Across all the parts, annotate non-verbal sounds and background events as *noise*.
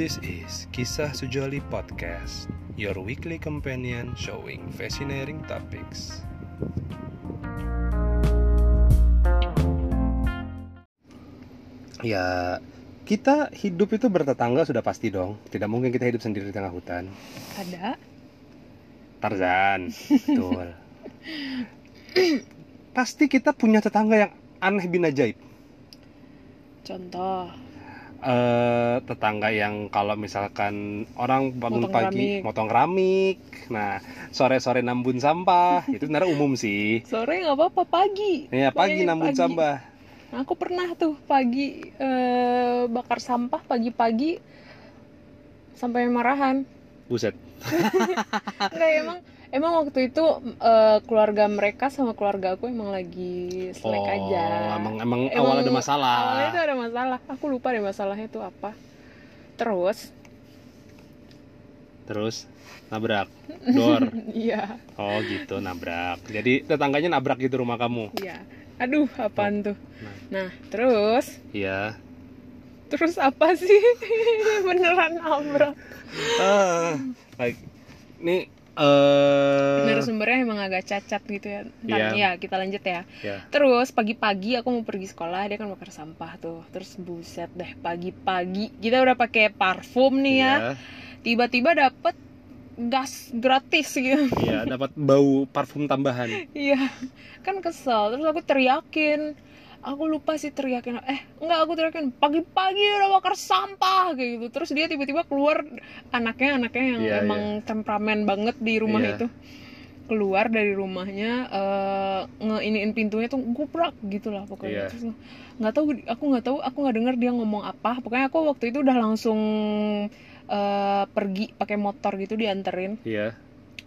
This is Kisah Sujoli Podcast, your weekly companion showing fascinating topics. Ya, kita hidup itu bertetangga sudah pasti dong. Tidak mungkin kita hidup sendiri di tengah hutan. Ada. Tarzan, betul. *laughs* pasti kita punya tetangga yang aneh bin ajaib. Contoh. Eh tetangga yang kalau misalkan orang bangun Motong pagi keramik. motong keramik, nah sore-sore nambun sampah *laughs* itu sebenarnya umum sih. Sore nggak apa-apa pagi. Ya pagi Pokoknya nambun pagi. sampah. Nah, aku pernah tuh pagi eh, bakar sampah pagi-pagi sampai marahan. Buset. *laughs* Enggak emang emang waktu itu eh, keluarga mereka sama keluarga aku emang lagi selek oh, aja. emang emang Emang awal ada masalah. Awalnya itu ada masalah. Aku lupa deh masalahnya itu apa. Terus, Terus nabrak door. *laughs* iya, Oh gitu nabrak. Jadi tetangganya nabrak gitu rumah kamu. iya. Aduh, apaan tuh? Nah. Nah, terus Iya. Terus apa sih? *laughs* Beneran nabrak. Ah, like ini eh Narasumbernya emang agak cacat gitu ya. Ntar Iya. ya, kita lanjut ya. ya. Terus pagi-pagi aku mau pergi sekolah, dia kan bakar sampah tuh. Terus buset deh, pagi-pagi kita udah pakai parfum nih ya. Iya. Tiba-tiba dapet gas gratis gitu. Iya, dapat bau parfum tambahan. *laughs* Iya. Kan kesel. Terus aku teriakin. Aku lupa sih teriakin. Eh, enggak aku teriakin. Pagi-pagi udah bakar sampah kayak gitu. Terus dia tiba-tiba keluar anaknya anaknya yang Iya, emang temperamen banget di rumah Iya. itu. Keluar dari rumahnya eh ngeiniin pintunya tuh guprak gitu lah pokoknya. Iya. Terus nggak tahu aku nggak tahu aku nggak dengar dia ngomong apa. Pokoknya aku waktu itu udah langsung eh, pergi pakai motor gitu dianterin Iya,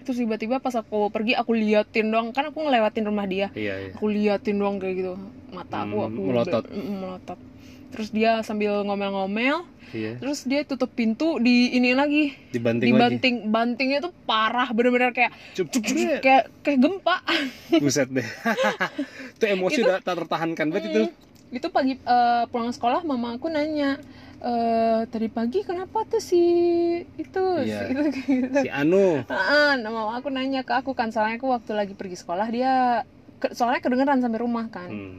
terus tiba-tiba pas aku pergi aku liatin doang kan aku ngelewatin rumah dia iya, iya. aku liatin doang kayak gitu mata aku Hmm, aku melotot. Melotot terus dia sambil ngomel-ngomel Iya, terus dia tutup pintu di ini lagi dibanting, lagi. dibanting bantingnya tuh parah bener-bener kayak Cup, cup, cup, cup. *laughs* kayak kayak gempa *laughs* Buset deh. *laughs* itu emosi Itu- udah tak tertahankan banget itu. Itu pagi eh, pulang sekolah mama aku nanya eh tadi pagi kenapa tuh si itu Iya. si itu gitu Si Anu. Mama aku nanya ke aku kan soalnya aku waktu lagi pergi sekolah dia ke- soalnya kedengeran sampai rumah kan. Hmm.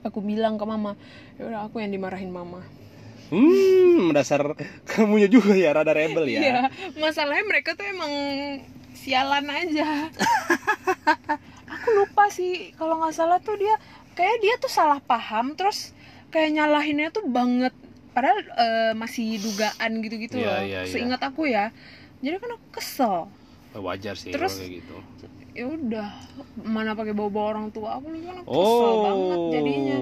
Aku bilang ke mama, ya udah aku yang dimarahin mama. Hmm, dasar kamunya juga ya rada rebel ya. Iya, masalahnya mereka tuh emang sialan aja. *laughs* aku lupa sih kalau nggak salah tuh dia kayak dia tuh salah paham terus kayak nyalahinnya tuh banget padahal eh, masih dugaan gitu-gitu Iya, loh. iya, iya. Seingat aku ya. Jadi kan aku kesel. Wajar sih Terus- kayak gitu. ya udah mana pakai bawa-bawa orang tua aku nih kan aku kesel Oh. banget jadinya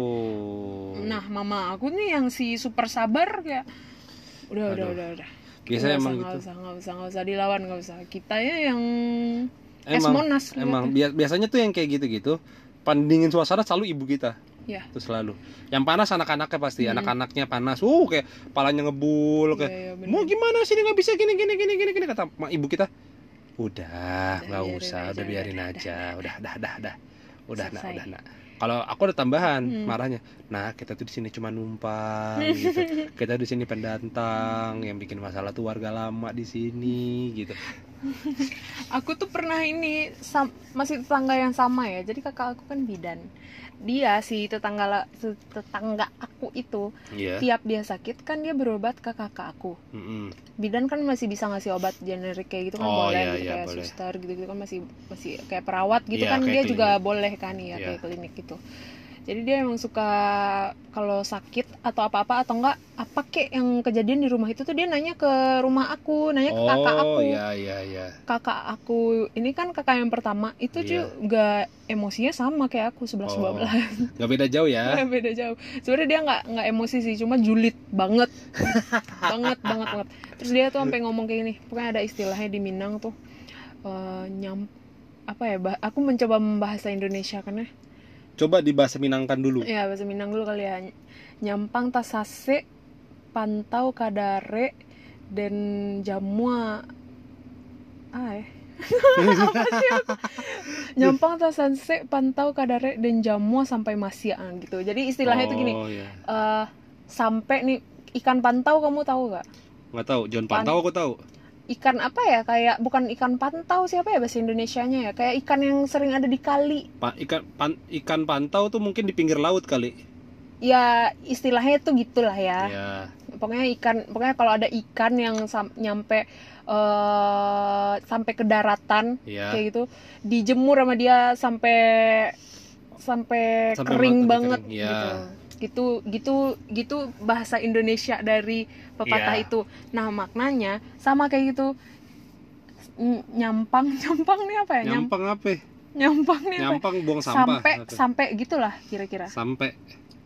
nah mama aku nih yang si super sabar kayak udah udah Aduh. udah udah Biasanya Nggak emang usah, gitu. nggak usah nggak usah nggak usah dilawan nggak usah kita ya yang es Emang monas emang ngeliatnya. bia- biasanya tuh yang kayak gitu-gitu pandingin suasana selalu ibu kita. Ya Itu selalu. Yang panas anak-anaknya pasti, Mm-mm. anak-anaknya panas. Uh, kayak palanya ngebul kayak Iya, iya, bener. mau gimana sih? Nggak bisa gini gini gini gini gini kata ibu kita. Udah nggak usah aja, udah biarin udah, aja. udah. Dah dah dah udah. Nak udah nak. Kalau aku ada tambahan Hmm. marahnya nah kita tuh di sini cuma numpang gitu. *laughs* Kita di sini pendatang yang bikin masalah tuh warga lama di sini gitu. Aku tuh pernah ini sam- masih tetangga yang sama ya. Jadi kakak aku kan bidan dia si tetangga si tetangga aku itu iya tiap dia sakit kan dia berobat ke kakak aku Mm-mm. bidan kan masih bisa ngasih obat generik kayak gitu kan Oh, boleh iya, gitu iya, kayak boleh. suster gitu gitu kan masih masih kayak perawat gitu Iya, kan dia juga klinik. boleh kan ya Iya. kayak klinik gitu jadi dia emang suka kalau sakit atau apa-apa atau enggak apa kek yang kejadian di rumah itu tuh dia nanya ke rumah aku nanya ke kakak oh aku. iya iya iya. Kakak aku ini kan kakak yang pertama itu Iya. juga emosinya sama kayak aku 11 Oh, 12 nggak beda jauh ya? Beda jauh. Sebenarnya dia nggak nggak emosi sih cuma julid banget. *laughs* Banget banget banget. Terus dia tuh sampai ngomong kayak gini pokoknya ada istilahnya di Minang tuh eh, nyam apa ya bah- aku mencoba membahasa Indonesia karena coba dibahasa Minangkan dulu. Ya bahasa Minang dulu kali ya. Nyampang tasase pantau kadare dan jamua. Ah eh. *laughs* Nyampang tasanse pantau kadare dan jamua sampai masian gitu. Jadi istilahnya itu gini oh, iya. eh sampai nih ikan pantau kamu tahu gak? nggak tahu. John Pan- Pantau aku tahu ikan apa ya kayak bukan ikan pantau siapa ya bahasa Indonesianya ya? Kayak ikan yang sering ada di kali. Pa- ikan pan- ikan pantau tuh mungkin di pinggir laut kali. Ya istilahnya tuh gitulah ya. Ya. Pokoknya ikan pokoknya kalau ada ikan yang sam- nyampe eh sampai ke daratan ya. kayak gitu dijemur sama dia sampai sampai Sampai kering banget kering, ya. gitu gitu gitu gitu bahasa Indonesia dari pepatah Ya. itu. Nah maknanya sama kayak gitu. Ny- nyampang *laughs* nyampang nih apa ya? Nyam- nyampang apa? nyampang nih apa ya? nyampang buang sampah sampai Apa? sampai gitulah kira-kira. Sampai.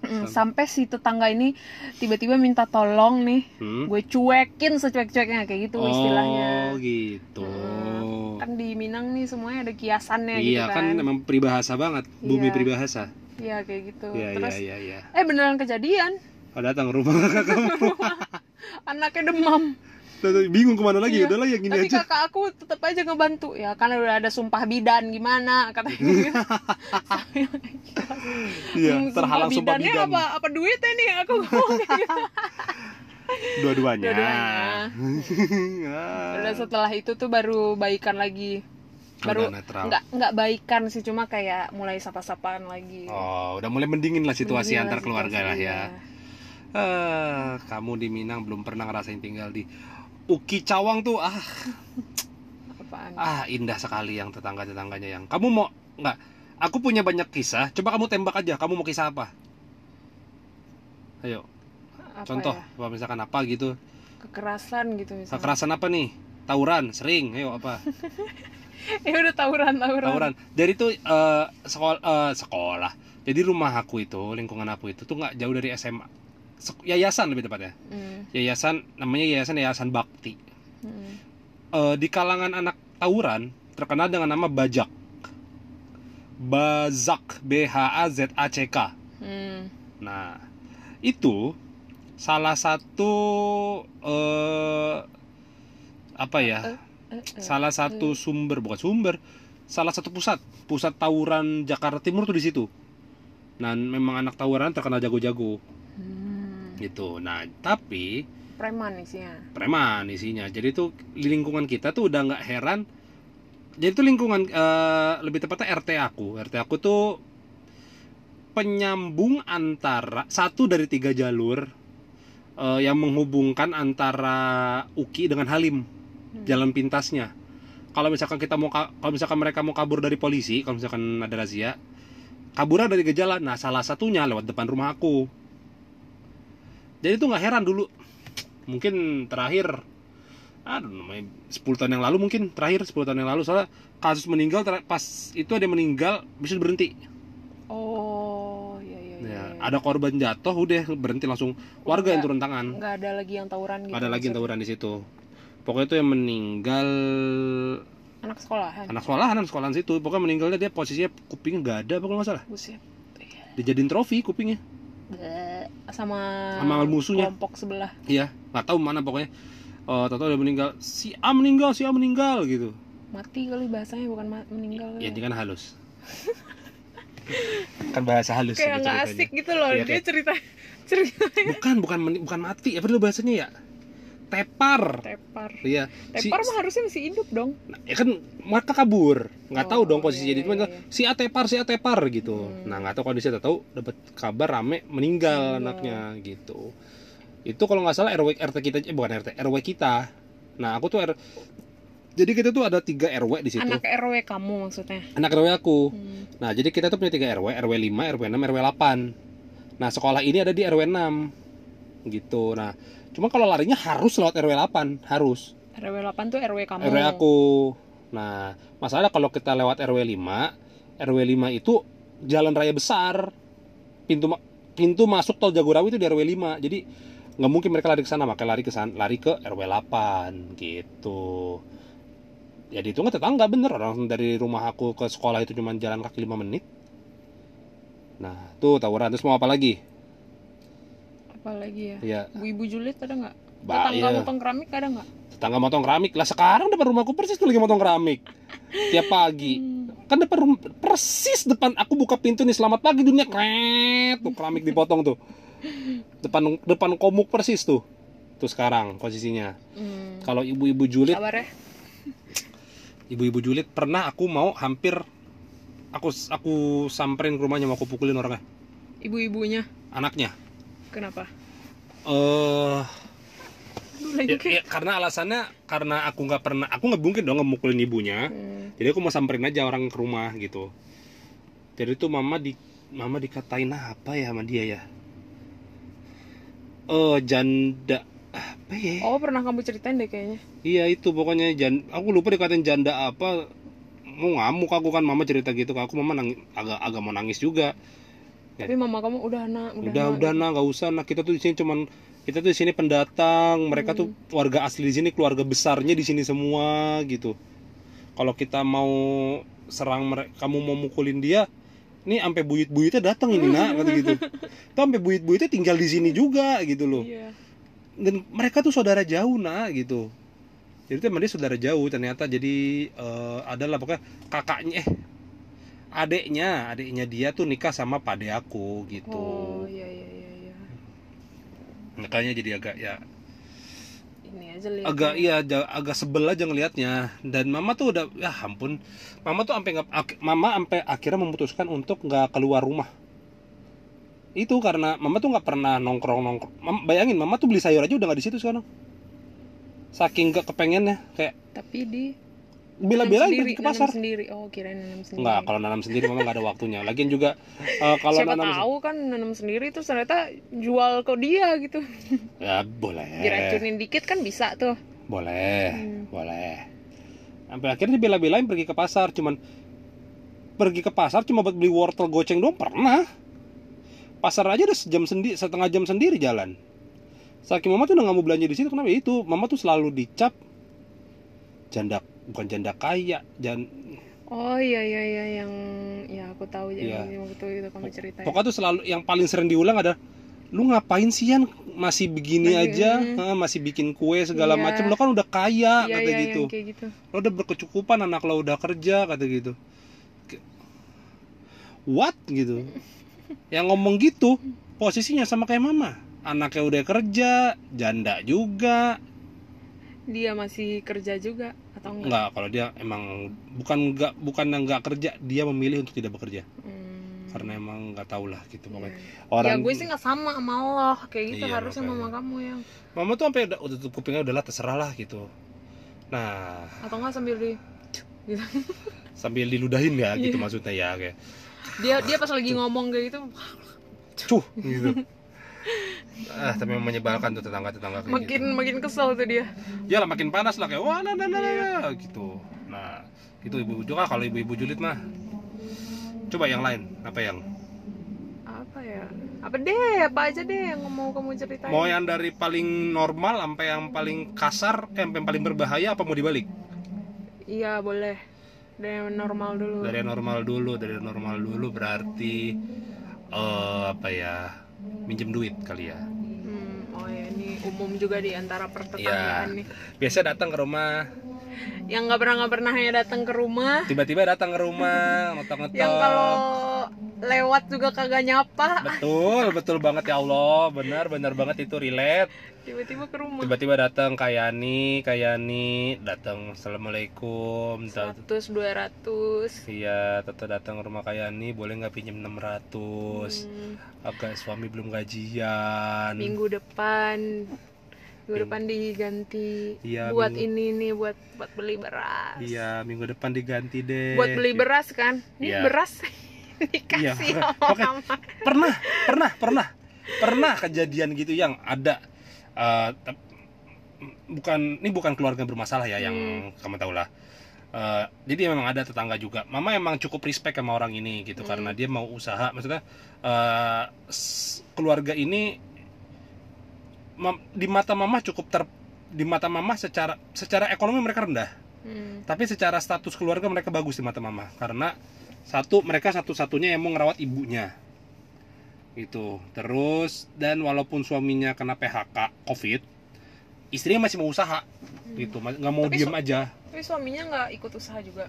Mm, Sam- sampai si tetangga ini tiba-tiba minta tolong nih. Hmm? gue cuekin secuek-cueknya kayak gitu istilahnya. Oh gitu. Hmm, kan di Minang nih semuanya ada kiasannya gitu iya kan kan. emang peribahasa banget bumi Iya. peribahasa iya kayak gitu. Iya iya terus iya iya. eh beneran kejadian? Oh, datang ke rumah kakak kamu *laughs* anaknya demam. Bingung ke mana lagi? Iya. udah lah yang gini tapi aja. kakak aku tetap aja ngebantu. Ya karena udah ada sumpah bidan gimana? Katanya gitu. *laughs* iya Hmm, terhalang sumpah bidannya bidan. apa apa duitnya nih? Aku *laughs* ngomong gitu. dua-duanya. Dua-duanya. Ah. udah setelah itu tuh baru baikan lagi baru nggak nggak baikan sih cuma kayak mulai sapa-sapaan lagi Oh, udah mulai mendingin lah situasi Mending antar lah keluarga lah ya. Eh, kamu di Minang belum pernah ngerasain tinggal di Uki Cawang tuh ah apaan ah indah sekali yang tetangga-tetangganya yang. Kamu mau nggak? Aku punya banyak kisah. Coba kamu tembak aja. Kamu mau kisah apa? Ayo, Apa contoh. ya? Misalkan apa gitu? kekerasan gitu misalnya Kekerasan apa nih? Tawuran, sering. Ayo apa? *laughs* *laughs* ya udah tawuran tawuran Tawuran. Jadi tuh eh, sekolah sekolah. Jadi rumah aku itu, lingkungan aku itu tuh nggak jauh dari SMA. Sek- Yayasan lebih tepatnya. Hmm, yayasan namanya yayasan yayasan bakti hmm. Eh, di kalangan anak tawuran terkenal dengan nama bajak bazak b h a z a c k Hmm. nah itu salah satu eh apa ya eh. Salah satu sumber bukan sumber salah satu pusat. Pusat tawuran Jakarta Timur tuh di situ. Dan memang anak tawuran terkenal jago-jago. Hmm. gitu. Nah tapi preman isinya. preman isinya. Jadi tuh di lingkungan kita tuh udah nggak heran. Jadi tuh lingkungan eh, lebih tepatnya RT aku. RT aku tuh penyambung antara satu dari tiga jalur eh, yang menghubungkan antara Uki dengan Halim Hmm. jalan pintasnya. Kalau misalkan kita mau ka- kalau misalkan mereka mau kabur dari polisi kalau misalkan ada razia kaburnya dari tiga jalan nah salah satunya lewat depan rumah aku. Jadi tuh nggak heran dulu. Mungkin terakhir aduh namanya 10 tahun yang lalu mungkin terakhir 10 tahun yang lalu. Soalnya kasus meninggal pas itu ada yang meninggal bisa berhenti. Oh iya iya iya, ya, iya. ada korban jatuh udah berhenti langsung. Warga yang nggak- turun tangan. nggak ada lagi yang tawuran gitu ada lagi yang tawuran di situ pokoknya itu yang meninggal anak sekolahan. Anak sekolahan anak sekolahan situ. Pokoknya meninggalnya dia posisinya kupingnya nggak ada apa kalau nggak salah. Buset. Dijadiin trofi kupingnya. Sama Sama musuhnya. kelompok sebelah. Iya nggak tahu mana pokoknya. Oh tahu udah meninggal. Si A meninggal si A meninggal gitu. Mati kali bahasanya bukan meninggal ya ini kan halus. *laughs* Kan bahasa halus kayak nggak ceritanya. asik gitu loh. Iya, dia kayak- cerita *laughs* cerita bukan bukan bukan mati. Apa dulu bahasanya ya tepar tepar iya si, tepar mah harusnya masih hidup dong ya kan mereka kabur nggak tahu Oh, dong posisi iya, jadi cuma iya, iya. si A tepar si A tepar gitu Hmm. nah nggak tahu kondisi tahu dapat kabar rame meninggal Meninggal. anaknya gitu itu kalau nggak salah RW RT kita eh bukan RT RW kita nah aku tuh R, jadi kita tuh ada tiga RW di situ anak RW kamu maksudnya anak RW aku Hmm. Nah, jadi kita tuh punya tiga RW, RW 5, RW 6, RW 8. Nah, sekolah ini ada di RW 6. Gitu. Nah, cuma kalau larinya harus lewat RW 8, harus. RW 8 tuh RW kamu RW aku. Nah, masalah kalau kita lewat RW 5, RW 5 itu jalan raya besar. Pintu ma- pintu masuk tol Jagorawi itu di RW 5. Jadi nggak mungkin mereka lari ke sana, makanya lari ke sana, lari ke RW 8 gitu. Jadi itu nggak tetangga bener orang dari rumah aku ke sekolah itu cuma jalan kaki 5 menit. Nah, tuh tawuran terus mau apa lagi? Apalagi ya Ya, ibu-ibu julid ada nggak tetangga iya. motong keramik ada nggak tetangga motong keramik lah sekarang depan rumahku persis tuh lagi motong keramik. Tiap pagi. Hmm. Kan depan rum- persis depan aku buka pintu nih selamat pagi dunia kret tuh keramik dipotong tuh. Depan depan komuk persis tuh. tuh sekarang posisinya Hmm. kalau ibu-ibu julid Sabar ya. ibu-ibu julid pernah aku mau hampir aku aku samperin ke rumahnya mau aku pukulin orangnya Ibu-ibunya. anaknya Kenapa? eh Lu ya, ya, karena alasannya karena aku nggak pernah aku nggak mungkin dong ngemukulin ibunya. Hmm. jadi aku mau samperin aja orang ke rumah gitu. Jadi tuh mama di mama dikatain apa ya sama dia ya? Eh janda apa ya? Oh, pernah kamu ceritain deh kayaknya. iya itu pokoknya jan aku lupa dikatain janda apa. Mau ngamuk aku kan mama cerita gitu aku. Mama nangis, agak agak mau nangis juga Ya. Tapi mama kamu udah nak, udah, udah nak, udah nah nggak usah nah kita tuh di sini cuman kita tuh di sini pendatang. Mereka tuh warga asli di sini keluarga besarnya di sini semua gitu. Kalau kita mau serang mereka kamu mau mukulin dia ini sampai buyut-buyutnya datang ini nak kata gitu. *laughs* Tuh sampai buyut-buyutnya tinggal di sini juga gitu loh. Iya. dan mereka tuh saudara jauh nak gitu. Jadi tuh dia saudara jauh ternyata. Jadi eh, adalah pokoknya kakaknya eh adeknya adeknya dia tuh nikah sama pade aku gitu. Oh, iya iya iya iya. makanya jadi agak ya Ini aja lihat. agak iya agak sebel aja ngelihatnya dan mama tuh udah ya ampun mama tuh sampai nggak ak- mama sampai akhirnya memutuskan untuk nggak keluar rumah. Itu karena mama tuh nggak pernah nongkrong nongkrong. Bayangin mama tuh beli sayur aja udah nggak di situ sekarang. Saking gak kepengennya kayak Tapi di nanam pergi ke pasar sendiri. Oh, kirain nanam sendiri. Nggak, kalau nanam sendiri memang nggak ada waktunya. Lagian juga eh, kalau Siapa nanam tahu kan nanam sendiri terus ternyata jual ke dia gitu. *laughs* ya boleh. Diracunin dikit kan bisa tuh. Boleh, Hmm. boleh. Sampai akhirnya bela-belain pergi ke pasar, cuman pergi ke pasar cuma buat beli wortel goceng doang pernah. Pasar aja udah sejam sendiri, setengah jam sendiri jalan. Saking mama tuh udah nggak mau belanja di situ kenapa Ya itu? Mama tuh selalu dicap janda bukan janda kaya, jan Oh iya iya iya yang ya aku tahu Iya. yang waktu itu kamu ceritain. Pokoknya tuh selalu yang paling sering diulang ada lu ngapain sih Yan masih begini aja. Hah, masih bikin kue segala Iya. macam lo kan udah kaya Iya kata iya gitu kayak gitu. lo udah berkecukupan anak lo udah kerja kata gitu what gitu *laughs* yang ngomong gitu posisinya sama kayak mama anaknya udah kerja janda juga Dia masih kerja juga atau enggak? enggak kalau dia emang bukan enggak bukan enggak kerja dia memilih untuk tidak bekerja Hmm. karena emang nggak tahu lah gitu pokoknya Iya. orang ya gue sih nggak sama sama Allah kayak gitu Iya, harusnya makanya. mama kamu yang mama tuh sampai udah, udah tutup kupingnya udahlah terserah lah gitu nah atau enggak sambil di gitu. sambil diludahin ya gitu Iya. maksudnya ya kayak dia dia pas lagi ngomong kayak gitu cuh *laughs* gitu ah tapi menyebalkan tuh tetangga tetangga kayak makin gitu. makin kesel tuh dia. Ya lah makin panas lah kayak wah nah, nah, nah, Iya. nah, gitu. Nah itu ibu juga kalau ibu-ibu julid mah. Coba yang lain apa yang? Apa ya? Apa deh apa aja deh yang mau kamu ceritain? Mau yang dari paling normal sampai yang paling kasar eh, sampai yang paling berbahaya apa mau dibalik? Iya boleh. Dari yang normal dulu. Dari yang normal dulu dari yang normal dulu berarti eh apa ya minjem duit kali ya. Hmm, oh ya ini umum juga di antara pertetanggaan nih. Biasa datang ke rumah. Yang nggak pernah nggak pernah hanya datang ke rumah. Tiba-tiba datang ke rumah ngetok-ngetok. Yang kalau lewat juga kagak nyapa. Betul betul banget ya Allah. Benar benar banget itu relate. Tiba-tiba ke rumah. Tiba-tiba datang kayani kayani datang assalamualaikum. Dat- 100 200 iya tetap datang ke rumah kayani boleh nggak pinjam 600 Hmm, agak suami belum gajian. Minggu depan. Minggu Ming- depan diganti. Iya, buat minggu- ini nih buat buat beli beras. Iya minggu depan diganti deh. Buat beli beras kan? Ini Iya. beras dikasih makanya- sama *laughs* mama. pernah pernah pernah pernah kejadian gitu yang ada tep- bukan ini bukan keluarga bermasalah ya yang Hmm. kamu tahu lah. Eh, jadi memang ada tetangga juga. Mama emang cukup respect sama orang ini gitu Hmm. karena dia mau usaha. Maksudnya s- keluarga ini di mata mama cukup ter di mata mama secara secara ekonomi mereka rendah. Hmm, tapi secara status keluarga mereka bagus di mata mama. Karena satu mereka satu-satunya yang mau ngerawat ibunya. Itu terus dan walaupun suaminya kena PHK COVID istrinya masih mau usaha. Gitu. Ma- nggak mau Tapi diem aja. tapi suaminya nggak ikut usaha juga?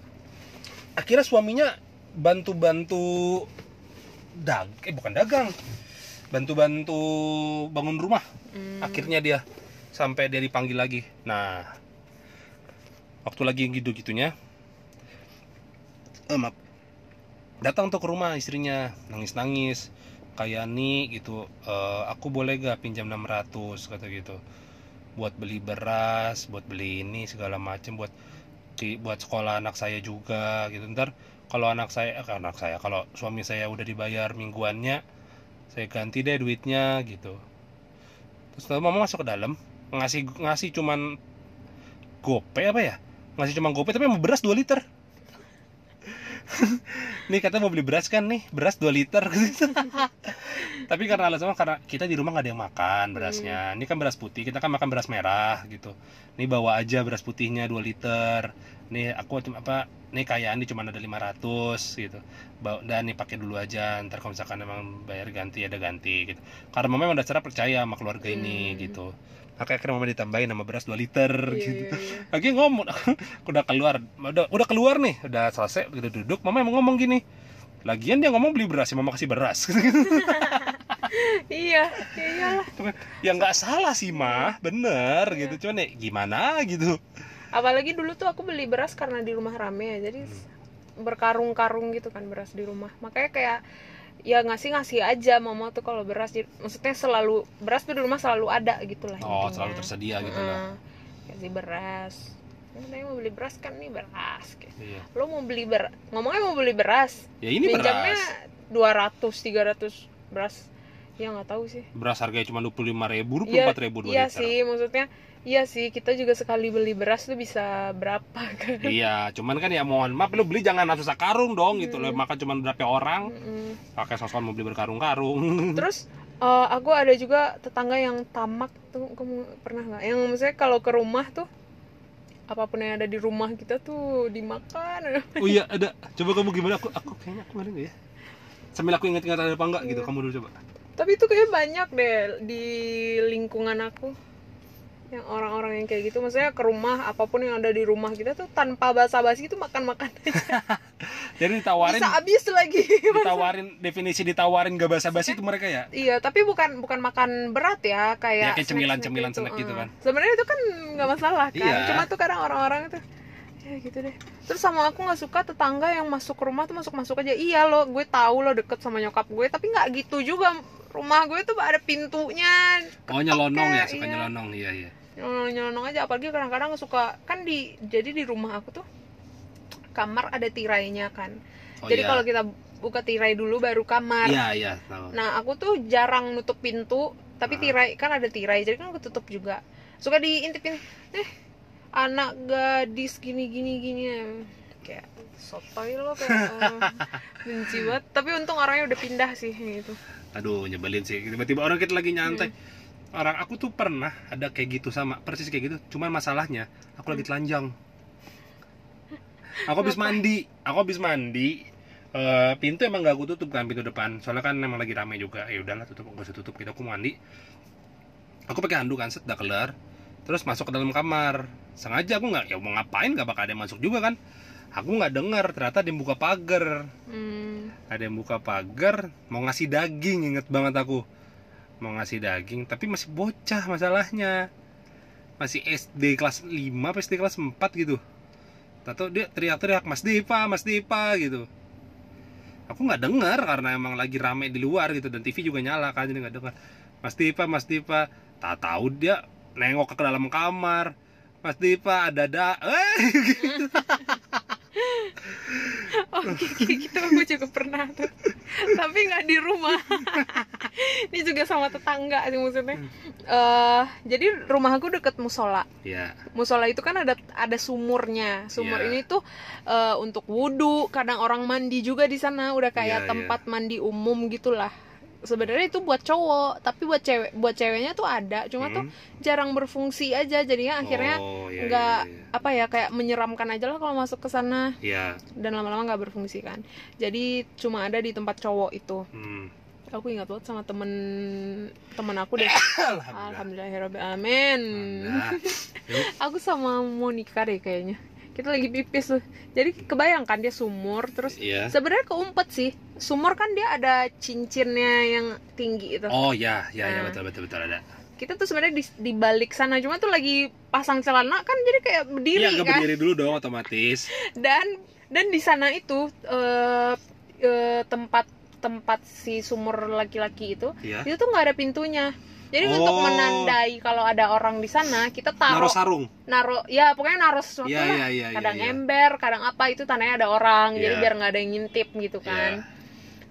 Akhirnya suaminya bantu-bantu dag eh bukan dagang. Bantu-bantu bangun rumah. Hmm, akhirnya dia sampai dia dipanggil lagi. Nah waktu lagi gitu gitunya eh, maaf. Datang tuh ke rumah istrinya nangis nangis kayak nih gitu "Eh, aku boleh gak pinjam 600 kata gitu. Buat beli beras buat beli ini segala macem buat buat sekolah anak saya juga gitu. Ntar kalau anak saya eh, anak saya kalau suami saya udah dibayar mingguannya saya ganti deh duitnya gitu. Terus mama masuk ke dalam ngasih ngasih cuman gope apa ya? Ngasih cuman gope tapi mau beras 2 liter *laughs* nih katanya mau beli beras kan nih. Beras 2 liter. *laughs* Tapi karena alasannya karena kita di rumah nggak ada yang makan berasnya. Ini kan beras putih kita kan makan beras merah gitu. Nih bawa aja beras putihnya 2 liter. Nih aku cuma apa nih kayaan nih cuma ada 500 gitu. Bawa dan nih pakai dulu aja. Ntar kalau misalkan emang bayar ganti ada ganti gitu. Karena mama emang dasarnya percaya sama keluarga ini Hmm. gitu makanya akhirnya mama ditambahin sama beras 2 liter Iya, gitu. iya, iya. lagi ngomong *laughs* udah keluar udah udah keluar nih udah selesai gitu duduk. Mama emang ngomong gini lagian dia ngomong beli beras ya mama kasih beras. *laughs* Iya ya iyalah ya nggak salah sih mah bener Iya. gitu. Cuman ya gimana gitu. Apalagi dulu tuh aku beli beras karena di rumah rame ya. Jadi Hmm. berkarung-karung gitu kan beras di rumah. Makanya kayak ya ngasih ngasih aja mama tuh kalau beras Jadi, maksudnya selalu beras tuh di rumah selalu ada gitu lah oh intinya. selalu tersedia gitu lah. Heeh. kasih beras. Ya, saya mau beli beras kan nih beras iya. Lo mau beli beras ngomongnya mau beli beras. Ya ini minjamnya beras 200 300 beras. Ya nggak tahu sih. Beras harganya cuma dua puluh lima ribu dua Iya, ribu dua iya liter. sih maksudnya iya sih kita juga sekali beli beras tuh bisa berapa *laughs* kan? Iya cuman kan ya mohon maaf lu beli jangan langsung sekarung dong gitu Hmm. lo makan cuma berapa orang Mm-mm. pakai sosokan mau beli berkarung-karung. *laughs* Terus eh, aku ada juga tetangga yang tamak tuh kamu pernah nggak? Yang maksudnya kalau ke rumah tuh apa pun yang ada di rumah kita tuh dimakan. *laughs* Oh iya ada. Coba kamu gimana? Aku aku kayaknya aku nggak ya. Sambil aku inget-inget ada apa enggak gitu Iya. kamu dulu coba. Tapi itu kayak banyak deh di lingkungan aku yang orang-orang yang kayak gitu maksudnya ke rumah apa pun yang ada di rumah kita tuh tanpa basa-basi itu makan-makan *laughs* jadi ditawarin bisa habis lagi *laughs* ditawarin definisi ditawarin gak basa-basi itu mereka ya iya tapi bukan bukan makan berat ya kayak Ya, kayak cemilan-cemilan snack-snack snack gitu Eh. kan. sebenarnya itu kan nggak masalah kan Iya. cuma tuh kadang orang-orang itu ya gitu deh terus sama aku nggak suka tetangga yang masuk ke rumah tuh masuk masuk aja iya lo gue tahu lo deket sama nyokap gue tapi nggak gitu juga rumah gue tuh ada pintunya oh nyelonong ya Ketok suka iya. nyelonong iya iya nyelonong aja apalagi kadang-kadang suka kan di jadi di rumah aku tuh kamar ada tirainya kan oh, jadi iya. kalau kita buka tirai dulu baru kamar iya iya tahu Nah, aku tuh jarang nutup pintu, tapi Ah. tirai kan ada tirai, jadi kan aku tutup juga. Suka diintipin, eh anak gadis gini gini gini kayak sotoy lo kayak *laughs* benci banget. Tapi untung orangnya udah pindah sih gitu. aduh nyebelin sih tiba-tiba orang kita lagi nyantai Hmm. Orang aku tuh pernah ada kayak gitu sama persis kayak gitu. Cuman masalahnya aku lagi telanjang. Aku habis mandi aku habis mandi Eh, pintu emang gak aku tutup kan pintu depan. Soalnya kan emang lagi rame juga. Ya udahlah tutup gak usah tutup gitu. Aku mandi. Aku pakai handuk kan set udah kelar. Terus masuk ke dalam kamar. Sengaja aku nggak ya mau ngapain gak bakal ada yang masuk juga kan. Aku nggak dengar ternyata ada yang buka pagar. Hmm. ada yang buka pagar mau ngasih daging inget banget aku mau ngasih daging tapi masih bocah masalahnya. Masih SD kelas 5 apa SD kelas 4 gitu. Tahu dia teriak-teriak Mas Dipa Mas Dipa gitu. Aku nggak dengar karena emang lagi rame di luar gitu dan TV juga nyala kan jadi nggak dengar. Mas Dipa Mas Dipa. Tak tahu dia nengok ke dalam kamar. Mas Dipa ada ada *laughs* eh *laughs* Oh, kayak gitu aku juga pernah tuh. *laughs* Tapi nggak di rumah. *laughs* Ini juga sama tetangga sih maksudnya. Eh, jadi rumah aku deket musola. ya musola itu kan ada ada sumurnya sumur Iya. ini tuh eh, untuk wudhu kadang orang mandi juga di sana udah kayak Iya, tempat mandi umum gitulah sebenarnya itu buat cowok tapi buat cewek buat ceweknya tuh ada cuma tuh Hmm. jarang berfungsi aja jadinya akhirnya Oh, iya, nggak iya, iya. apa ya kayak menyeramkan aja lah kalau masuk ke sana Iya. dan lama-lama nggak berfungsi kan jadi cuma ada di tempat cowok itu Hmm. aku ingat banget sama temen temen aku deh *coughs* Alhamdulillah. Alhamdulillahirobbilalamin Nah, yuk. *laughs* aku sama Monica deh kayaknya kita lagi pipis tuh jadi kebayangkan dia sumur terus Iya. sebenarnya keumpet sih sumur kan dia ada cincinnya yang tinggi itu Oh ya, ya, ya Nah. betul betul betul ada. kita tuh sebenarnya di, di balik sana cuma tuh lagi pasang celana kan jadi kayak berdiri Iya, kan berdiri dulu dong otomatis. *laughs* dan dan di sana itu eh, eh, tempat tempat si sumur laki-laki itu Iya. itu tuh nggak ada pintunya jadi untuk Oh. menandai kalau ada orang di sana kita taruh Naruh sarung. naruh ya pokoknya naruh sesuatu Iya, lah iya, iya, iya, kadang iya. ember kadang apa itu tandanya ada orang jadi Iya. biar nggak ada yang ngintip gitu kan Iya.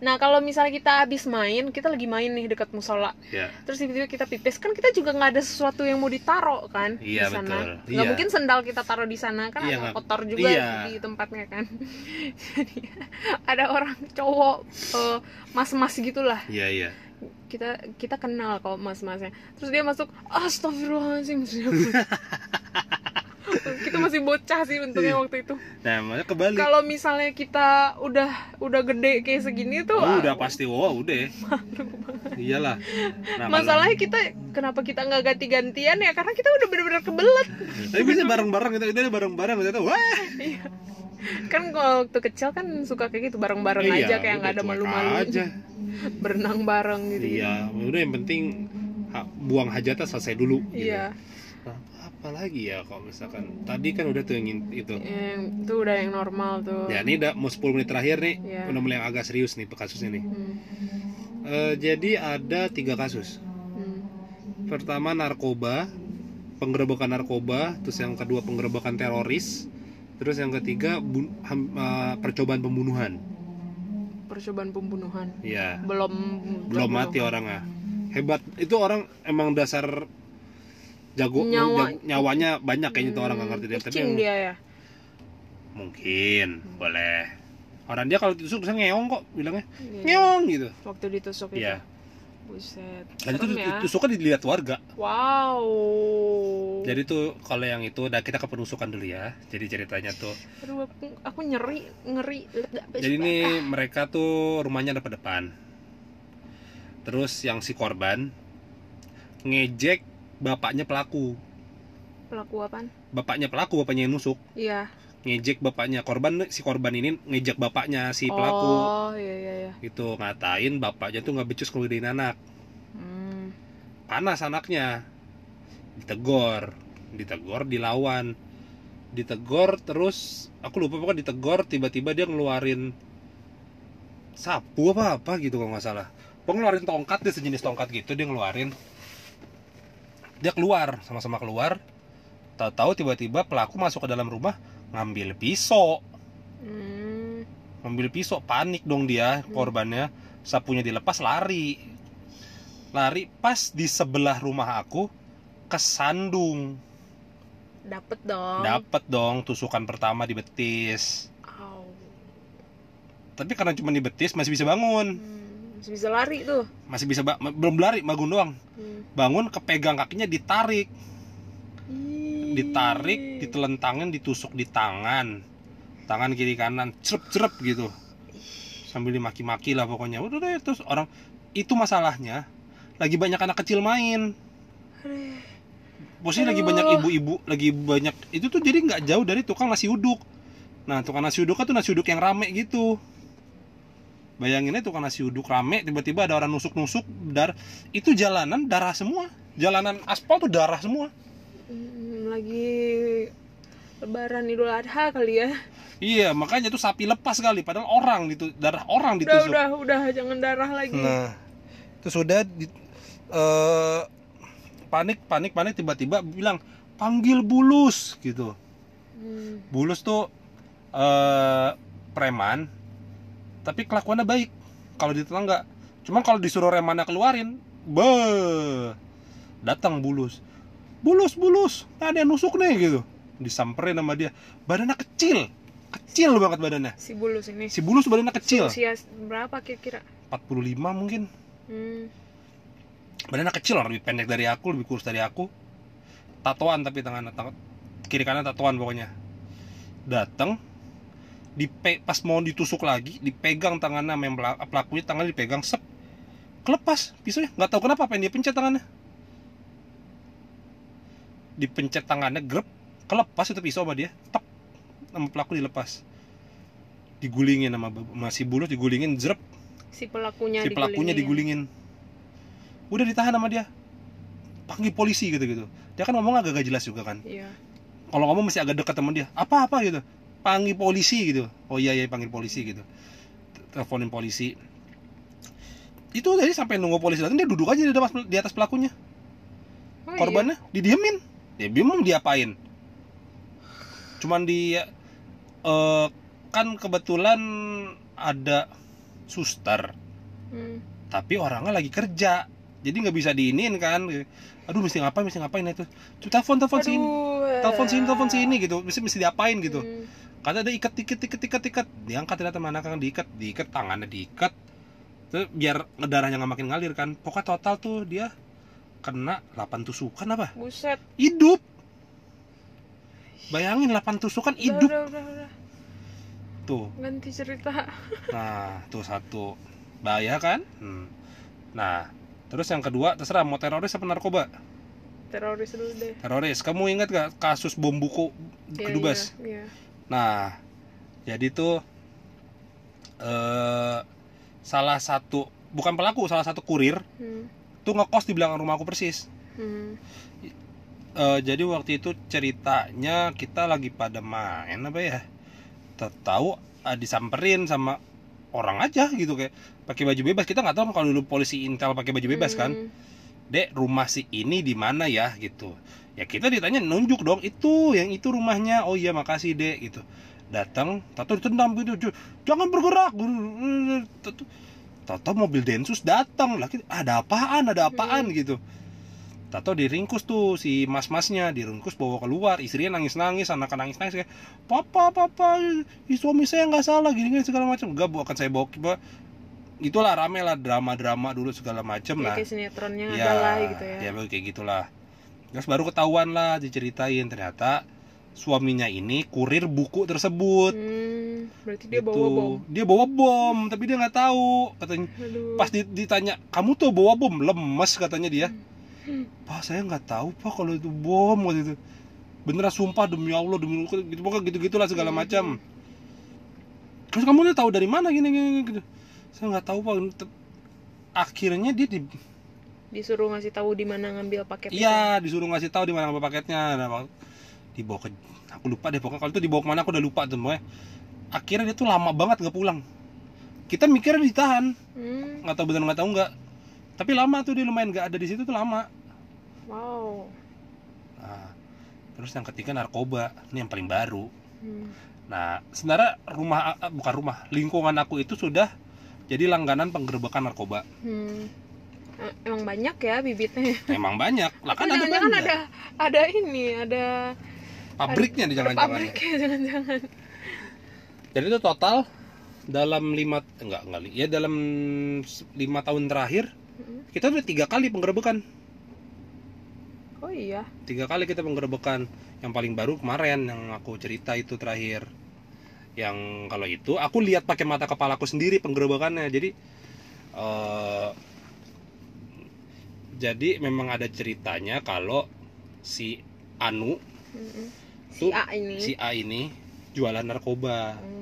nah kalau misalnya kita habis main kita lagi main nih dekat musola Iya. terus tiba-tiba kita pipis kan kita juga nggak ada sesuatu yang mau ditaruh kan Iya, di sana betul. nggak mungkin sendal kita taruh di sana kan Iya, agak kotor juga iya. di tempatnya kan *laughs* jadi ada orang cowok eh, mas-mas gitulah Iya, iya. Kita kita kenal kok mas-masnya terus dia masuk astagfirullahaladzim *laughs* kita masih bocah sih untungnya Iya. waktu itu Nah, makanya kebalik. kalau misalnya kita udah udah gede kayak segini tuh Oh, udah ah, pasti wow udah. Iyalah. Nah, masalahnya kita kenapa kita nggak ganti-gantian ya karena kita udah bener-bener kebelet tapi bisa bareng-bareng gitu, itu bareng-bareng gitu. Wah. Iya. Kan kalau waktu kecil kan suka kayak gitu bareng-bareng Iya, aja kayak nggak ada malu-malu aja. *laughs* berenang bareng gitu Iya, udah yang penting ha- buang hajatnya selesai dulu. gitu. iya Nah, apa lagi ya kalau misalkan tadi kan udah tuh yang itu. yang itu udah yang normal tuh Ya ini udah mau 10 menit terakhir nih, Iya. udah mulai yang agak serius nih kasusnya nih. Hmm, Eh, jadi ada tiga kasus. hmm. Pertama narkoba, penggerebekan narkoba, terus yang kedua penggerebekan teroris, terus yang ketiga bun- ham- eh, percobaan pembunuhan. percobaan pembunuhan Ya, belum belum mati orangnya. Hebat, itu orang emang dasar jago Nyawa- nyawanya banyak kayaknya tuh orang nggak ngerti deh. Tapi yang- dia ya mungkin boleh. Orang dia kalau ditusuk bisa ngeong kok bilangnya Iya. ngeong gitu. waktu ditusuk itu Iya. Buset Dan itu ya. tusuknya dilihat warga. wow Jadi tuh kalau yang itu, nah kita ke penusukan dulu ya. Jadi ceritanya tuh Aduh, aku, aku nyeri ngeri Jadi ini mereka tuh rumahnya depan depan. Terus yang si korban ngejek bapaknya pelaku. pelaku apaan Bapaknya pelaku, bapaknya yang nusuk. iya Ngejek bapaknya korban, si korban ini ngejek bapaknya si pelaku. oh iya iya iya Gitu ngatain bapaknya tuh nggak becus ngeludahin anak. hmm. Panas anaknya. Ditegor, ditegor, dilawan. Ditegor terus aku lupa pokoknya ditegor tiba-tiba dia ngeluarin sapu apa apa gitu kalau nggak salah. Pokoknya ngeluarin tongkat dia sejenis tongkat gitu dia ngeluarin. Dia keluar, sama-sama keluar. Tahu-tahu tiba-tiba pelaku masuk ke dalam rumah ngambil pisau. Hmm. Ngambil pisau, panik dong dia korbannya. Sapunya dilepas lari. Lari pas di sebelah rumah aku kesandung. dapet dong Dapet dong tusukan pertama di betis. Tapi karena cuma di betis masih bisa bangun. Hmm, masih bisa lari tuh Masih bisa ba- belum lari, bangun doang. Hmm. Bangun kepegang kakinya ditarik, Ditarik, ditelentangin, ditusuk di tangan. Tangan kiri kanan, cerep-cerep gitu. Sambil dimaki-maki lah pokoknya. Udah deh terus orang itu masalahnya lagi banyak anak kecil main. Posisi lagi banyak ibu-ibu, lagi banyak itu tuh jadi nggak jauh dari tukang nasi uduk. Nah, tukang nasi uduk tuh nasi uduk yang rame gitu. Bayanginnya tukang nasi uduk rame, tiba-tiba ada orang nusuk-nusuk, dar itu jalanan darah semua. Jalanan aspal tuh darah semua. Hmm, lagi lebaran idul adha kali ya Iya, makanya tuh sapi lepas kali, padahal orang itu darah orang udah ditusuk. udah udah jangan darah lagi Nah, terus udah di, eh, panik, panik, panik tiba-tiba bilang panggil bulus gitu. Hmm. Bulus tuh eh preman, tapi kelakuannya baik kalau di tetangga. Cuman kalau disuruh remannya keluarin, be datang bulus. Bulus, bulus, ada yang nusuk nih gitu. Disamperin sama dia. Badannya kecil, kecil banget badannya. si bulus ini Si bulus badannya kecil, usia berapa kira-kira 45 mungkin. hmm. Badannya kecil orang lebih pendek dari aku, lebih kurus dari aku. Tatoan tapi tangan, kiri kanan tatoan pokoknya. Datang dipe, pas mau ditusuk lagi, dipegang tangannya yang pela- pelakunya tangannya dipegang sep. Kelepas pisaunya, nggak tahu kenapa pengen dia pencet tangannya. Dipencet tangannya grep, kelepas itu pisau sama dia. Tek. Sama pelaku dilepas. Digulingin sama, sama si bulus digulingin zrep si pelakunya si pelakunya digulingin udah ditahan sama dia. Panggil polisi gitu gitu. Dia kan ngomong agak gak jelas juga kan. Iya. Kalau ngomong masih agak dekat temen dia. Apa apa gitu. Panggil polisi gitu. Oh iya iya panggil polisi gitu. Teleponin polisi. Itu jadi sampai nunggu polisi datang dia duduk aja di atas, di atas pelakunya. Oh, korbannya didiemin dia bingung diapain. Cuman dia eh, kan kebetulan ada suster. Hmm. tapi orangnya lagi kerja. Jadi nggak bisa diinin kan. Aduh mesti ngapain mesti ngapain itu. Tuh, telepon telepon sini. Telepon sini telepon sini gitu. Mesti mesti diapain gitu. Hmm. kata ada ikat ikat ikat ikat ikat diangkat ternyata mana kan diikat. Diikat tangannya diikat. Terus biar darahnya nggak makin ngalir kan. Pokoknya total tuh dia kena 8 tusukan apa? Buset. Hidup. Bayangin 8 tusukan Udah, hidup. udah, udah, udah. tuh. Ganti cerita. *laughs* Nah tuh satu. Bahaya kan? Hmm. nah terus yang kedua terserah mau teroris apa narkoba? Teroris dulu deh. Teroris. Kamu ingat gak kasus bom buku Iya, kedubes? iya, iya. Nah, jadi tuh eh salah satu bukan pelaku, salah satu kurir Hmm. Tuh ngekos di belakang rumahku persis. Hmm. Eh, jadi waktu itu ceritanya kita lagi pada main apa ya? Ta- Tahu eh, disamperin sama orang aja gitu kayak pakai baju bebas. Kita nggak tahu kalau dulu polisi intel pakai baju bebas kan. Hmm. Dek, rumah si ini di mana ya gitu. Ya kita ditanya nunjuk dong, itu yang itu rumahnya. Oh iya makasih dek gitu. Datang, tato ditendang gitu, "J- jangan bergerak. Tato, mobil Densus datang lagi, ada apaan, ada apaan gitu. Tato diringkus tuh si mas-masnya, diringkus bawa keluar, istrinya nangis-nangis, anak nangis-nangis kayak, papa, papa, suami saya nggak salah, gini gini segala macam. Enggak, bu, akan saya bawa, bawa. Itulah rame lah drama-drama dulu segala macam Ya, lah kayak sinetronnya ya, ada lah gitu ya. ya kayak gitulah terus baru ketahuan lah diceritain ternyata suaminya ini kurir buku tersebut Hmm, berarti dia Gitu. bawa bom. dia bawa bom tapi dia nggak tahu katanya Aduh. pas di- ditanya kamu tuh bawa bom lemes katanya dia Hmm. pak saya nggak tahu pak kalau itu bom waktu itu beneran sumpah demi allah demi Allah, gitu pokoknya gitu gitulah segala Hmm. macam terus kamu udah tahu dari mana gini gini, gini, gitu saya nggak tahu pak akhirnya dia di Disuruh ngasih tahu di mana ngambil paket. Iya, disuruh ngasih tahu di mana ngambil paketnya. Nah, dibawa ke aku lupa deh pokoknya kalau itu dibawa ke mana aku udah lupa tuh pokoknya. Akhirnya dia tuh lama banget nggak pulang. Kita mikirnya ditahan, Hmm. nggak tahu bener nggak tahu nggak. Tapi lama tuh dia lumayan nggak ada di situ tuh lama. Wow. Nah, terus yang ketiga narkoba, ini yang paling baru. Hmm. Nah, sebenarnya rumah eh, bukan rumah, lingkungan aku itu sudah jadi langganan penggerbekan narkoba. Hmm. Eh, Emang banyak ya bibitnya. Memang banyak, lah kan ada benda. ada ada ini, ada pabriknya di jangan-jangan. pabriknya jangan-jangan. Jadi itu total dalam lima enggak enggak ya dalam lima tahun terakhir kita udah tiga kali penggerebekan Oh iya. tiga kali kita penggerebekan yang paling baru kemarin yang aku cerita itu terakhir yang kalau itu aku lihat pakai mata kepalaku sendiri penggerebekannya jadi eh jadi memang ada ceritanya kalau si Anu Mm-mm. Si A ini. si A ini jualan narkoba Hmm.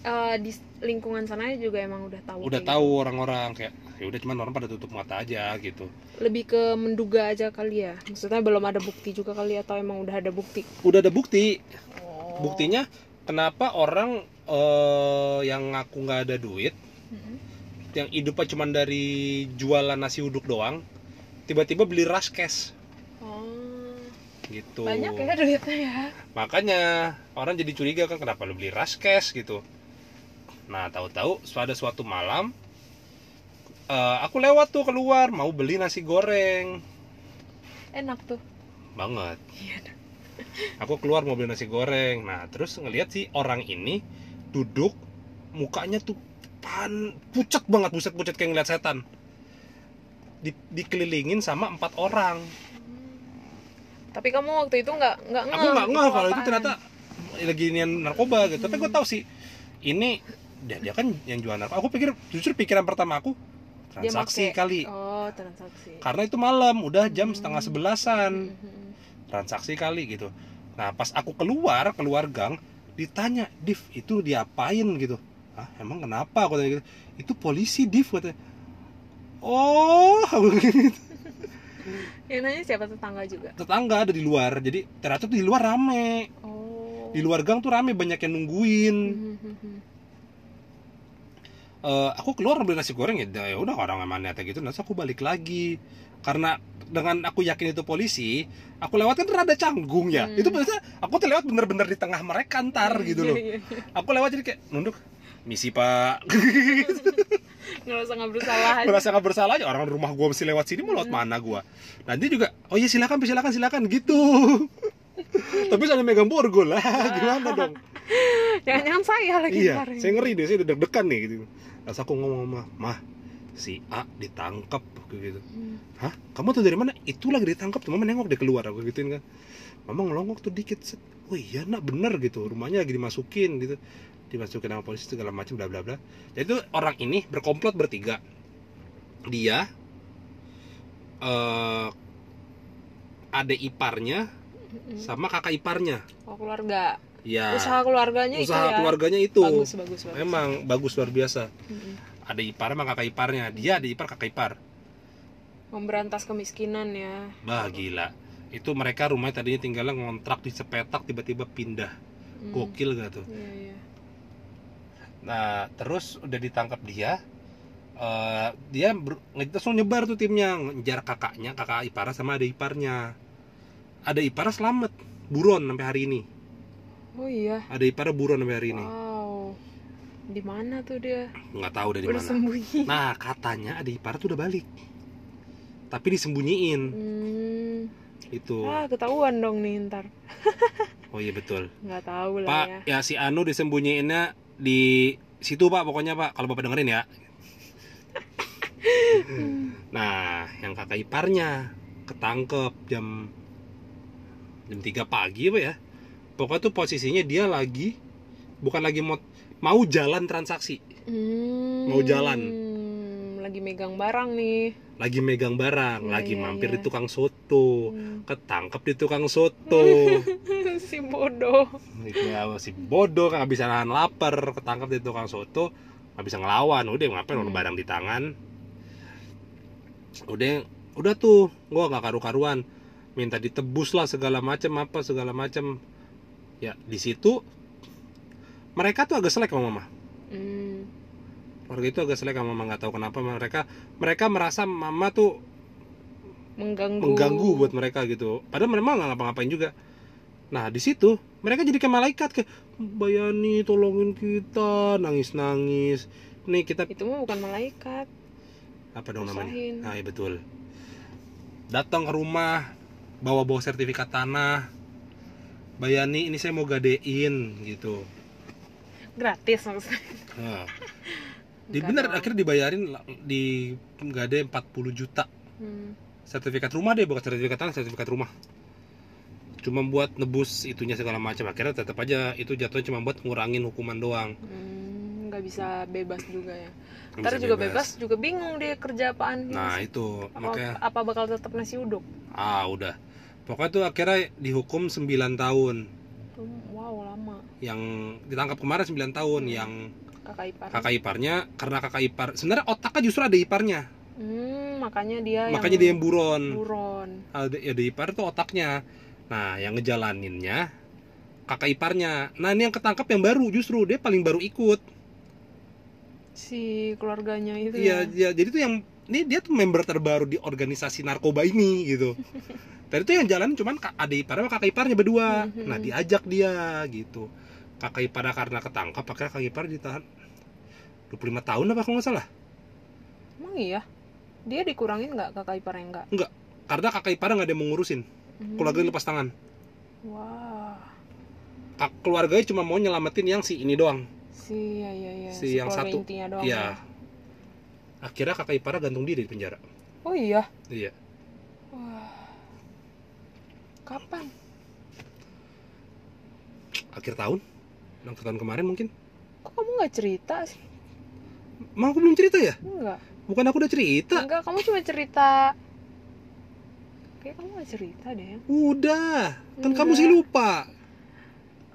Eh, di lingkungan sana juga emang udah tahu. udah tahu orang-orang kayak ya udah cuman orang pada tutup mata aja gitu gitu. Lebih ke menduga aja kali ya. Maksudnya belum ada bukti juga kali atau emang udah ada bukti. udah ada bukti Oh. buktinya kenapa orang eh, yang ngaku nggak ada duit Mm-mm. yang hidupnya cuma dari jualan nasi uduk doang tiba-tiba beli cash Oh. Gitu. Banyak ya duitnya ya. makanya orang jadi curiga kan kenapa lu beli rush cash gitu. Nah tahu-tahu pada suatu malam eh, aku lewat tuh keluar mau beli nasi goreng. Enak tuh. banget. Iya. *laughs* aku keluar mau beli nasi goreng. Nah terus ngelihat si orang ini duduk mukanya tuh pan pucat banget buset pucat kayak ngeliat setan. Di, dikelilingin sama empat orang Tapi kamu waktu itu nggak nggak aku nggak ngeh kalau itu ternyata lagi nian narkoba gitu. Tapi gue tahu sih ini dia, dia kan yang jual narkoba. Aku pikir justru pikiran pertama aku transaksi kali. Oh transaksi. karena itu malam udah jam Hmm. setengah sebelasan. Mhm. transaksi kali gitu. Nah pas aku keluar keluar gang ditanya div itu diapain gitu? Ah emang kenapa? Aku tanya gitu. Itu polisi div katanya. Oh aku gitu. Yang nanya siapa tetangga juga? tetangga ada di luar jadi ternyata tuh di luar rame Oh. di luar gang tuh rame banyak yang nungguin. Eh, aku keluar beli nasi goreng ya ya udah orang emang niatnya gitu nanti aku balik lagi karena dengan aku yakin itu polisi aku lewat kan rada canggung ya Hmm. itu biasanya aku tuh lewat bener-bener di tengah mereka ntar gitu loh Iya, iya, iya. aku lewat jadi kayak nunduk misi pak. Ngerasa *laughs* nggak bersalah aja. merasa nggak bersalah aja orang rumah gua mesti lewat sini mau lewat mana gua? Nanti juga oh iya silakan silakan silakan gitu. *laughs* Tapi sambil megang borgol lah *laughs* gimana dong? Jangan-jangan saya lagi iya saya ngeri deh saya udah deg-degan nih gitu. Terus aku ngomong sama mah si A ditangkap gitu. Hmm. hah? Kamu tuh dari mana? Itu lagi ditangkap tuh mama nengok dia keluar aku gituin kan. Mama ngelongok tuh dikit set. oh iya nak bener gitu. Rumahnya lagi dimasukin gitu dimasukin sama polisi segala macam bla bla bla jadi tuh orang ini berkomplot bertiga dia eh ada iparnya sama kakak iparnya Oh keluarga. ya Usaha keluarganya itu usaha ya. keluarganya itu Bagus bagus bagus. memang bagus luar biasa Mm-mm. ada ipar sama kakak iparnya dia ada ipar kakak ipar Memberantas kemiskinan ya. bah gila itu mereka rumahnya tadinya tinggalnya ngontrak di sepetak tiba-tiba pindah Hmm. gokil gak tuh Iya iya. Nah terus udah ditangkap dia eh, dia ber- langsung nyebar tuh timnya ngejar kakaknya kakak ipar sama ada iparnya ada ipar selamat buron sampai hari ini Oh iya. ada ipar buron sampai hari ini Wow. Di mana tuh dia? nggak tahu dari mana sembunyi. nah katanya ada ipar tuh udah balik tapi disembunyiin Hmm. itu Ah ketahuan dong nih ntar. oh iya betul *laughs* Nggak tahu lah Pak, ya. ya si Anu disembunyiinnya di situ Pak pokoknya Pak kalau Bapak dengerin ya. *laughs* nah, yang kakak iparnya ketangkep jam jam 3 pagi apa ya? Pokoknya tuh posisinya dia lagi bukan lagi mau mau jalan transaksi, Hmm. Mau jalan. Lagi megang barang nih. Lagi megang barang, Iya, lagi iya, mampir iya. di tukang soto. Hmm. Ketangkep di tukang soto. *laughs* si bodoh. ya si bodoh nggak bisa nahan lapar ketangkap di tukang soto nggak bisa ngelawan udah ngapain Hmm. barang di tangan udah udah tuh gua nggak karu-karuan minta ditebus lah segala macam apa segala macam ya di situ mereka tuh agak selek sama mama Hmm. Warga itu agak selek sama mama nggak tahu kenapa mereka mereka merasa mama tuh Mengganggu. mengganggu buat mereka gitu. Padahal memang nggak ngapa-ngapain juga. Nah di situ mereka jadi kayak malaikat kayak Bayani tolongin kita. Nangis nangis nih kita Itu mah bukan malaikat. apa dong namanya? Usahin. nah iya betul. Datang ke rumah bawa bawa sertifikat tanah. Bayani ini saya mau gadein gitu. Gratis maksudnya. nah, *laughs* di bener dong. akhirnya dibayarin di gade 40 juta Hmm. sertifikat rumah deh bukan sertifikat tanah sertifikat rumah cuma buat nebus itunya segala macam akhirnya tetap aja itu jatuhnya cuma buat ngurangin hukuman doang Hmm, nggak bisa bebas juga ya. Ntar juga bebas. juga bingung dia kerja apaan. nah itu apa, makanya apa bakal tetap nasi uduk? ah udah pokoknya tuh akhirnya dihukum 9 tahun Hmm, Wow lama. yang ditangkap kemarin 9 tahun Hmm. yang Kakak ipar. kakak iparnya karena kakak ipar sebenarnya otaknya justru ada iparnya Hmm, makanya dia makanya dia yang buron buron. ada ada ipar tuh otaknya nah yang ngejalaninnya kakak iparnya nah ini yang ketangkap yang baru justru dia paling baru ikut Si keluarganya itu Iya, ya. ya, jadi tuh yang ini dia tuh member terbaru di organisasi narkoba ini gitu. *laughs* Tadi tuh yang jalan cuman kak- adik ipar sama kakak iparnya berdua. Mhm. Nah, diajak dia gitu. Kakak ipar karena ketangkap, akhirnya kakak ipar ditahan 25 tahun apa kalau nggak salah. Emang iya? Dia dikurangin nggak kakak iparnya nggak? Karena kakak ipar nggak ada yang mau ngurusin. Hmm. Keluarganya lepas tangan. Wah. Kak, keluarganya cuma mau nyelamatin yang si ini doang. Si ya ya ya. Si yang keluarga satu. intinya doang. Iya. ya. Akhirnya kakak ipar gantung diri di penjara. Oh iya. Iya. Wah. Kapan? Akhir tahun. Akhir tahun kemarin mungkin. Kok kamu nggak cerita sih? Emang aku belum cerita ya? Enggak. Bukan aku udah cerita. Enggak, kamu cuma cerita. Kayak kamu nggak cerita deh. Udah. Kan kamu Enggak. sih lupa.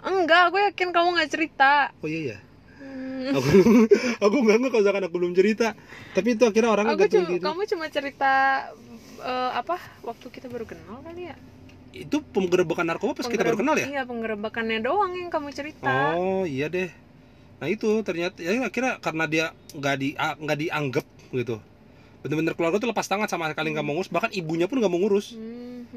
Enggak, aku yakin kamu nggak cerita. Oh iya ya. Hmm. Aku *laughs* aku nggak nggak kalau aku belum cerita. Tapi itu akhirnya orangnya Aku cuma, diri. kamu cuma cerita eh, apa waktu kita baru kenal kali ya itu penggerebekan narkoba pas kita baru kenal ya iya penggerebekannya doang yang kamu cerita oh iya deh nah itu ternyata ya akhirnya karena dia nggak di nggak dianggap gitu. Bener-bener keluarga tuh lepas tangan sama sekali nggak mau ngurus bahkan ibunya pun nggak mau ngurus. Hmm,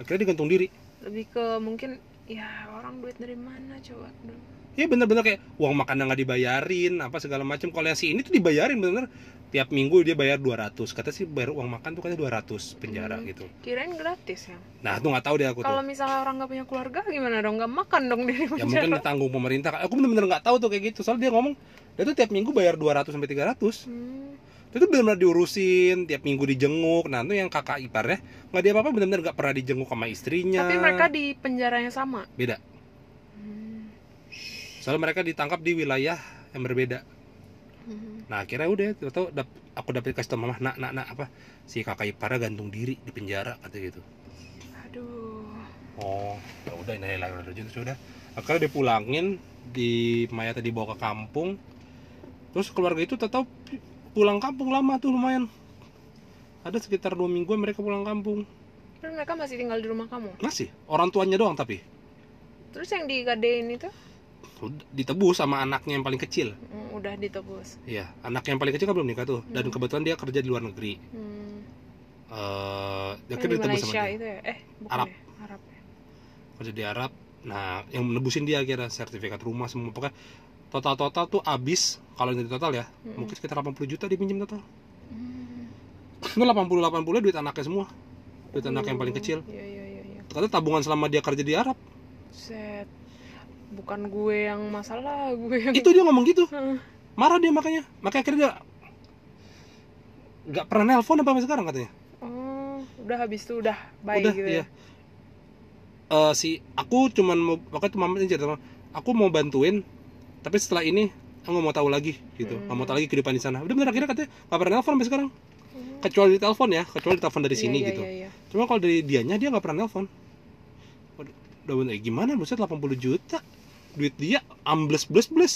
akhirnya digantung diri. Lebih ke mungkin ya orang duit dari mana coba dulu ya bener-bener kayak uang makan nggak dibayarin apa segala macam. Kalau yang si ini tuh dibayarin bener tiap minggu dia bayar 200 kata sih bayar uang makan tuh katanya 200 penjara Hmm. gitu. kirain gratis ya. Nah tuh nggak tahu deh aku tuh. Kalau misalnya orang nggak punya keluarga gimana dong? Nggak makan dong di ya penjara. mungkin ditanggung pemerintah. Aku bener-bener nggak tahu tuh kayak gitu. Soalnya dia ngomong dia tuh tiap minggu bayar 200 sampai 300 Hmm. itu tuh benar-benar diurusin tiap minggu dijenguk. Nah itu yang kakak iparnya nggak dia apa-apa benar-benar nggak pernah dijenguk sama istrinya. Tapi mereka di penjara yang sama? Beda. Hmm. soalnya mereka ditangkap di wilayah yang berbeda Hmm. nah akhirnya udah tahu dap- aku dapet kasih tau mama nak nak nak apa? Si kakak iparnya gantung diri di penjara kata gitu. Aduh. Oh ya udah ini lagi udah gitu sudah akhirnya dipulangin di mayatnya dibawa ke kampung. Terus keluarga itu tetap pulang kampung lama tuh lumayan. Ada sekitar dua minggu mereka pulang kampung. Terus mereka masih tinggal di rumah kamu? Masih orang tuanya doang tapi. Terus yang digadein itu ditebus sama anaknya yang paling kecil. Hmm, udah ditebus. Iya, anaknya yang paling kecil kan belum nikah tuh. Dan Hmm. kebetulan dia kerja di luar negeri. Hmm. eh dia Yang kan di ditebus sama Malaysia dia. itu ya? Eh bukan Arab. ya? Arab ya. Kerja di Arab. Nah yang nebusin dia kira sertifikat rumah semua. Pokoknya total total tuh abis kalau ini total ya Mm-mm. mungkin sekitar 80 juta dipinjam total. Hmm. itu 80 80 duit anaknya semua. Duit anak yang paling Oh, kecil. Iya iya iya iya. Kata tabungan selama dia kerja di Arab. Set bukan gue yang masalah gue yang itu dia ngomong gitu. Marah dia makanya. Makanya akhirnya dia nggak pernah nelpon apa sampai sekarang katanya. Oh udah habis itu udah baik udah gitu iya. Ya Eh, si aku cuman mau mama ini cerita aku mau bantuin tapi setelah ini aku nggak mau tahu lagi gitu. Nggak mau tahu lagi kehidupan di sana. Udah bener akhirnya katanya nggak pernah nelpon sampai sekarang. Hmm. kecuali di telepon ya kecuali telepon dari Iya, sini iya, gitu. iya, iya. cuma kalau dari dianya dia nggak pernah nelpon Udah eh, gimana? Buset 80 juta? Duit dia ambles bles bles.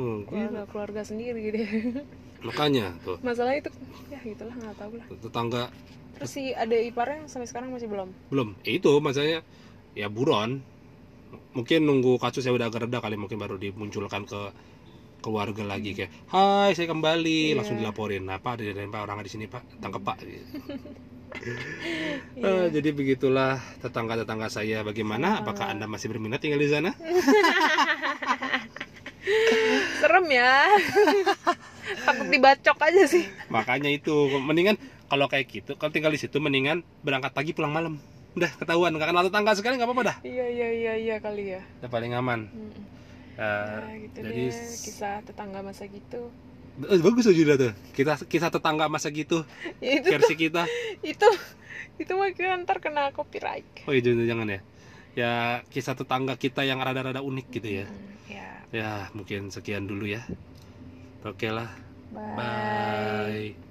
Hmm, gila. keluarga keluarga sendiri deh *laughs* makanya tuh. Masalah itu ya gitulah nggak tahu lah. Tetangga. Terus si ada iparnya sampai sekarang masih belum? Belum. Eh, itu maksudnya ya buron. Mungkin nunggu kasusnya udah agak reda kali mungkin baru dimunculkan ke keluarga lagi kayak hai saya kembali. Iya. langsung dilaporin apa ada dari pak? Orang di sini pak. Tangkap pak. Gitu. *laughs* *laughs* Iya. Eh, jadi begitulah tetangga tetangga saya. Bagaimana? Apakah anda masih berminat tinggal di sana? *laughs* Serem ya. *laughs* Takut dibacok aja sih. Makanya itu mendingan kalau kayak gitu kalau tinggal di situ mendingan berangkat pagi pulang malam. Udah ketahuan. Nggak kenal tetangga sekali nggak apa-apa dah. Iya iya iya iya kali ya. Udah paling aman. Mm-mm. Eh, ya gitu jadi deh kisah tetangga masa gitu eh, bagus tuh Julia tuh. Kita kisah tetangga masa gitu. Ya *laughs* itu versi kita. itu itu mah kira ntar kena copyright. Oh iya jangan, jangan ya. Ya kisah tetangga kita yang rada-rada unik gitu ya. Mm, ya. Ya mungkin sekian dulu ya. Oke lah. Bye. bye